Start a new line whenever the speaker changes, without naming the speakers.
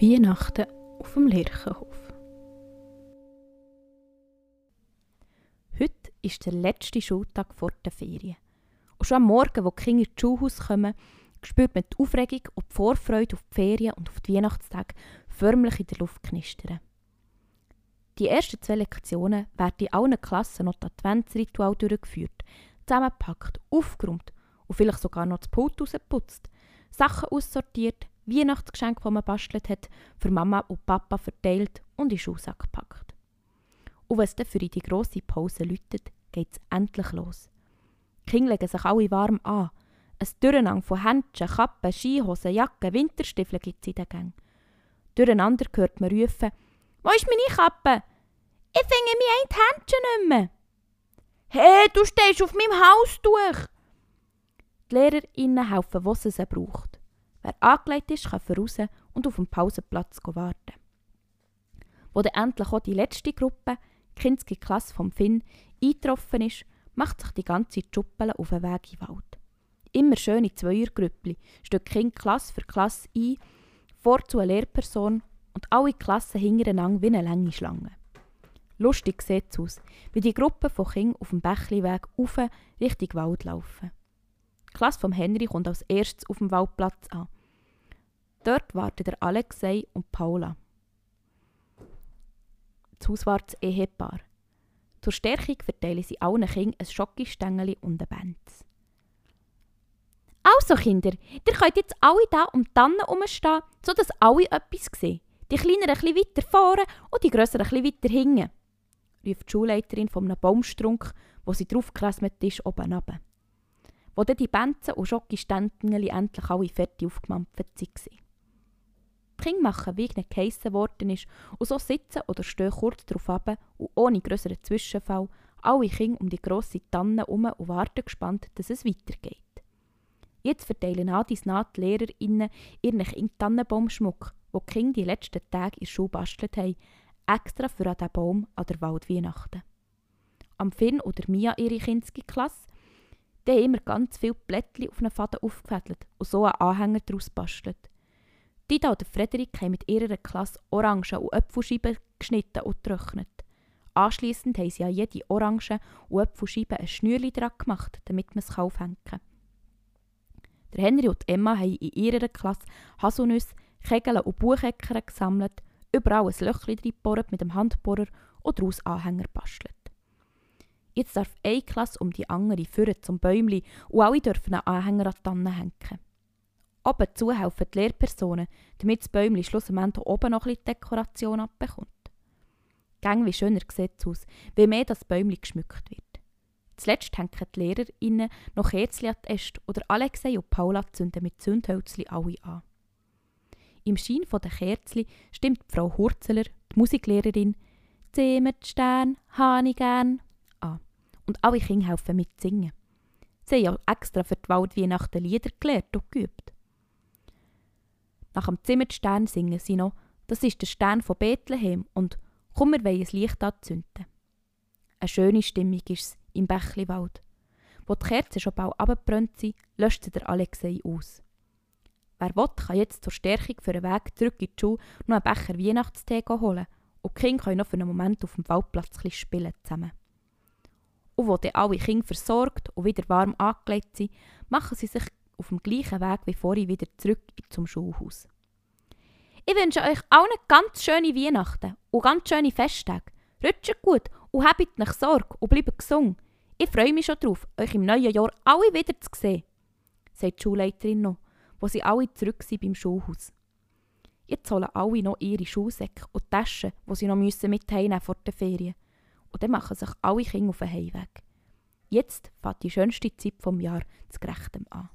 Weihnachten auf dem Lerchenhof. Heute ist der letzte Schultag vor der Ferien. Und schon am Morgen, wo die Kinder ins Schulhaus kommen, spürt man die Aufregung und die Vorfreude auf die Ferien und auf die Weihnachtstage förmlich in der Luft knistern. Die ersten zwei Lektionen werden in allen Klassen noch das Adventsritual durchgeführt, zusammengepackt, aufgeräumt und vielleicht sogar noch das Pult rausgeputzt, Sachen aussortiert, Weihnachtsgeschenke, die man bastelt hat, für Mama und Papa verteilt und in den Schuhsack gepackt. Und es dann für die grosse Pause läutet, es endlich los. Die Kinder legen sich alle warm an. Ein Durcheinander von Händchen, Kappen, Skihosen, Jacken, Winterstiefeln gibt es in den Gängen. Durcheinander hört man rufen, «Wo ist meine Kappe? Ich finde mir ein Händchen nicht mehr!» «Hey, du stehst auf meinem Haustuch!» Die LehrerInnen helfen, wo sie sie braucht. Wer angelegt ist, kann voraus und auf dem Pausenplatz warten. Wo dann endlich auch die letzte Gruppe, die Kindsche Klasse vom Finn, eingetroffen ist, macht sich die ganze Schuppel auf den Weg in den Wald. Immer schöne Zweiergrüppli stehen Kind Klasse für Klasse ein, vor zu einer Lehrperson und alle Klassen hintereinander wie eine lange Schlange. Lustig sieht es aus, wie die Gruppe von Kindern auf dem Bächliweg auf Richtung Wald laufen. Die Klasse von Henry kommt als erstes auf dem Waldplatz an. Dort warten Alexei und Paula. Das Hauswarts Ehepaar. Zur Stärkung verteilen sie allen Kindern ein Schokostängel und ein Benz. Also Kinder, ihr könnt jetzt alle da um die Tannen herumstehen, sodass alle etwas sehen. Die Kleineren ein weiter vorne und die Grösseren ein weiter hinten, ruft die Schulleiterin von einem Baumstrunk, wo sie draufgelasmet ist, oben runter. Wo dann die Benzen und Schokostängel endlich alle fertig aufgemampft waren. Kinder machen, wie ihnen geheissen worden ist, und so sitzen oder stehen kurz darauf ab und ohne grösseren Zwischenfall alle Kinder um die grosse Tanne herum und warten gespannt, dass es weitergeht. Jetzt verteilen an die Naht die LehrerInnen ihren Kindern Tannenbaumschmuck, den die Kinder die letzten Tage in der Schule bastelt haben, extra für diesen Baum an der Waldweihnachten. Am Finn oder Mia, ihre kindsche Klasse, die haben immer ganz viele Blättchen auf einen Faden aufgefädelt und so einen Anhänger daraus bastelt. Dida und Frederik haben mit ihrer Klasse Orangen und Äpfelscheiben geschnitten und getrocknet. Anschliessend haben sie an jede Orange und Äpfelscheibe ein Schnürli dran gemacht, damit man es aufhängen kann. Der Henry und Emma haben in ihrer Klasse Haselnüsse, Kegel und Bucheckern gesammelt, überall ein Löchchen reingebohrt mit dem Handbohrer und daraus Anhänger bastelt. Jetzt darf eine Klasse um die andere führen zum Bäumli und alle dürfen einen Anhänger an die Tanne hängen. Oben zu helfen die Lehrpersonen, damit das Bäumchen schlussendlich oben noch bisschen Dekoration abbekommt. Gang wie schöner sieht es aus, wie mehr das Bäumchen geschmückt wird. Zuletzt hängen die LehrerInnen noch Kerzchen an die Äste oder Alexei und Paula zünden mit Zündhölzli alle an. Im Schein der Kerzli stimmt Frau Hurzeler, die Musiklehrerin, «Zimmer, Stern, habe ich gern» an. Und alle Kinder helfen mit singen. Sie haben ja extra für die Waldweihnachten Lieder gelernt und geübt. Nach dem Zimmerstern singen sie noch, das ist der Stern von Bethlehem und komm, wir wollen ein Licht anzünden. Eine schöne Stimmung ist es im Bächliwald. Wo die Kerzen schon bald abgebrannt sind, löscht sie der Alexei aus. Wer will, kann jetzt zur Stärkung für einen Weg zurück in die Schule noch einen Becher Weihnachtstee holen und die Kinder können noch für einen Moment auf dem Waldplatz spielen zusammen. Und wo dann alle Kinder versorgt und wieder warm angelegt sind, machen sie sich auf dem gleichen Weg wie vorhin wieder zurück zum Schulhaus. Ich wünsche euch allen ganz schöne Weihnachten und ganz schöne Festtage. Rutscht gut und habt nicht Sorge und bleibt gesund. Ich freue mich schon darauf, euch im neuen Jahr alle wieder zu sehen, sagt die Schulleiterin noch, wo sie alle zurück sind beim Schulhaus. Jetzt holen alle noch ihre Schuhsäcke und Taschen, die sie noch müssen mit vor der Ferien. Und dann machen sich alle Kinder auf den Heimweg. Jetzt fängt die schönste Zeit vom Jahr zu Gerechtem an.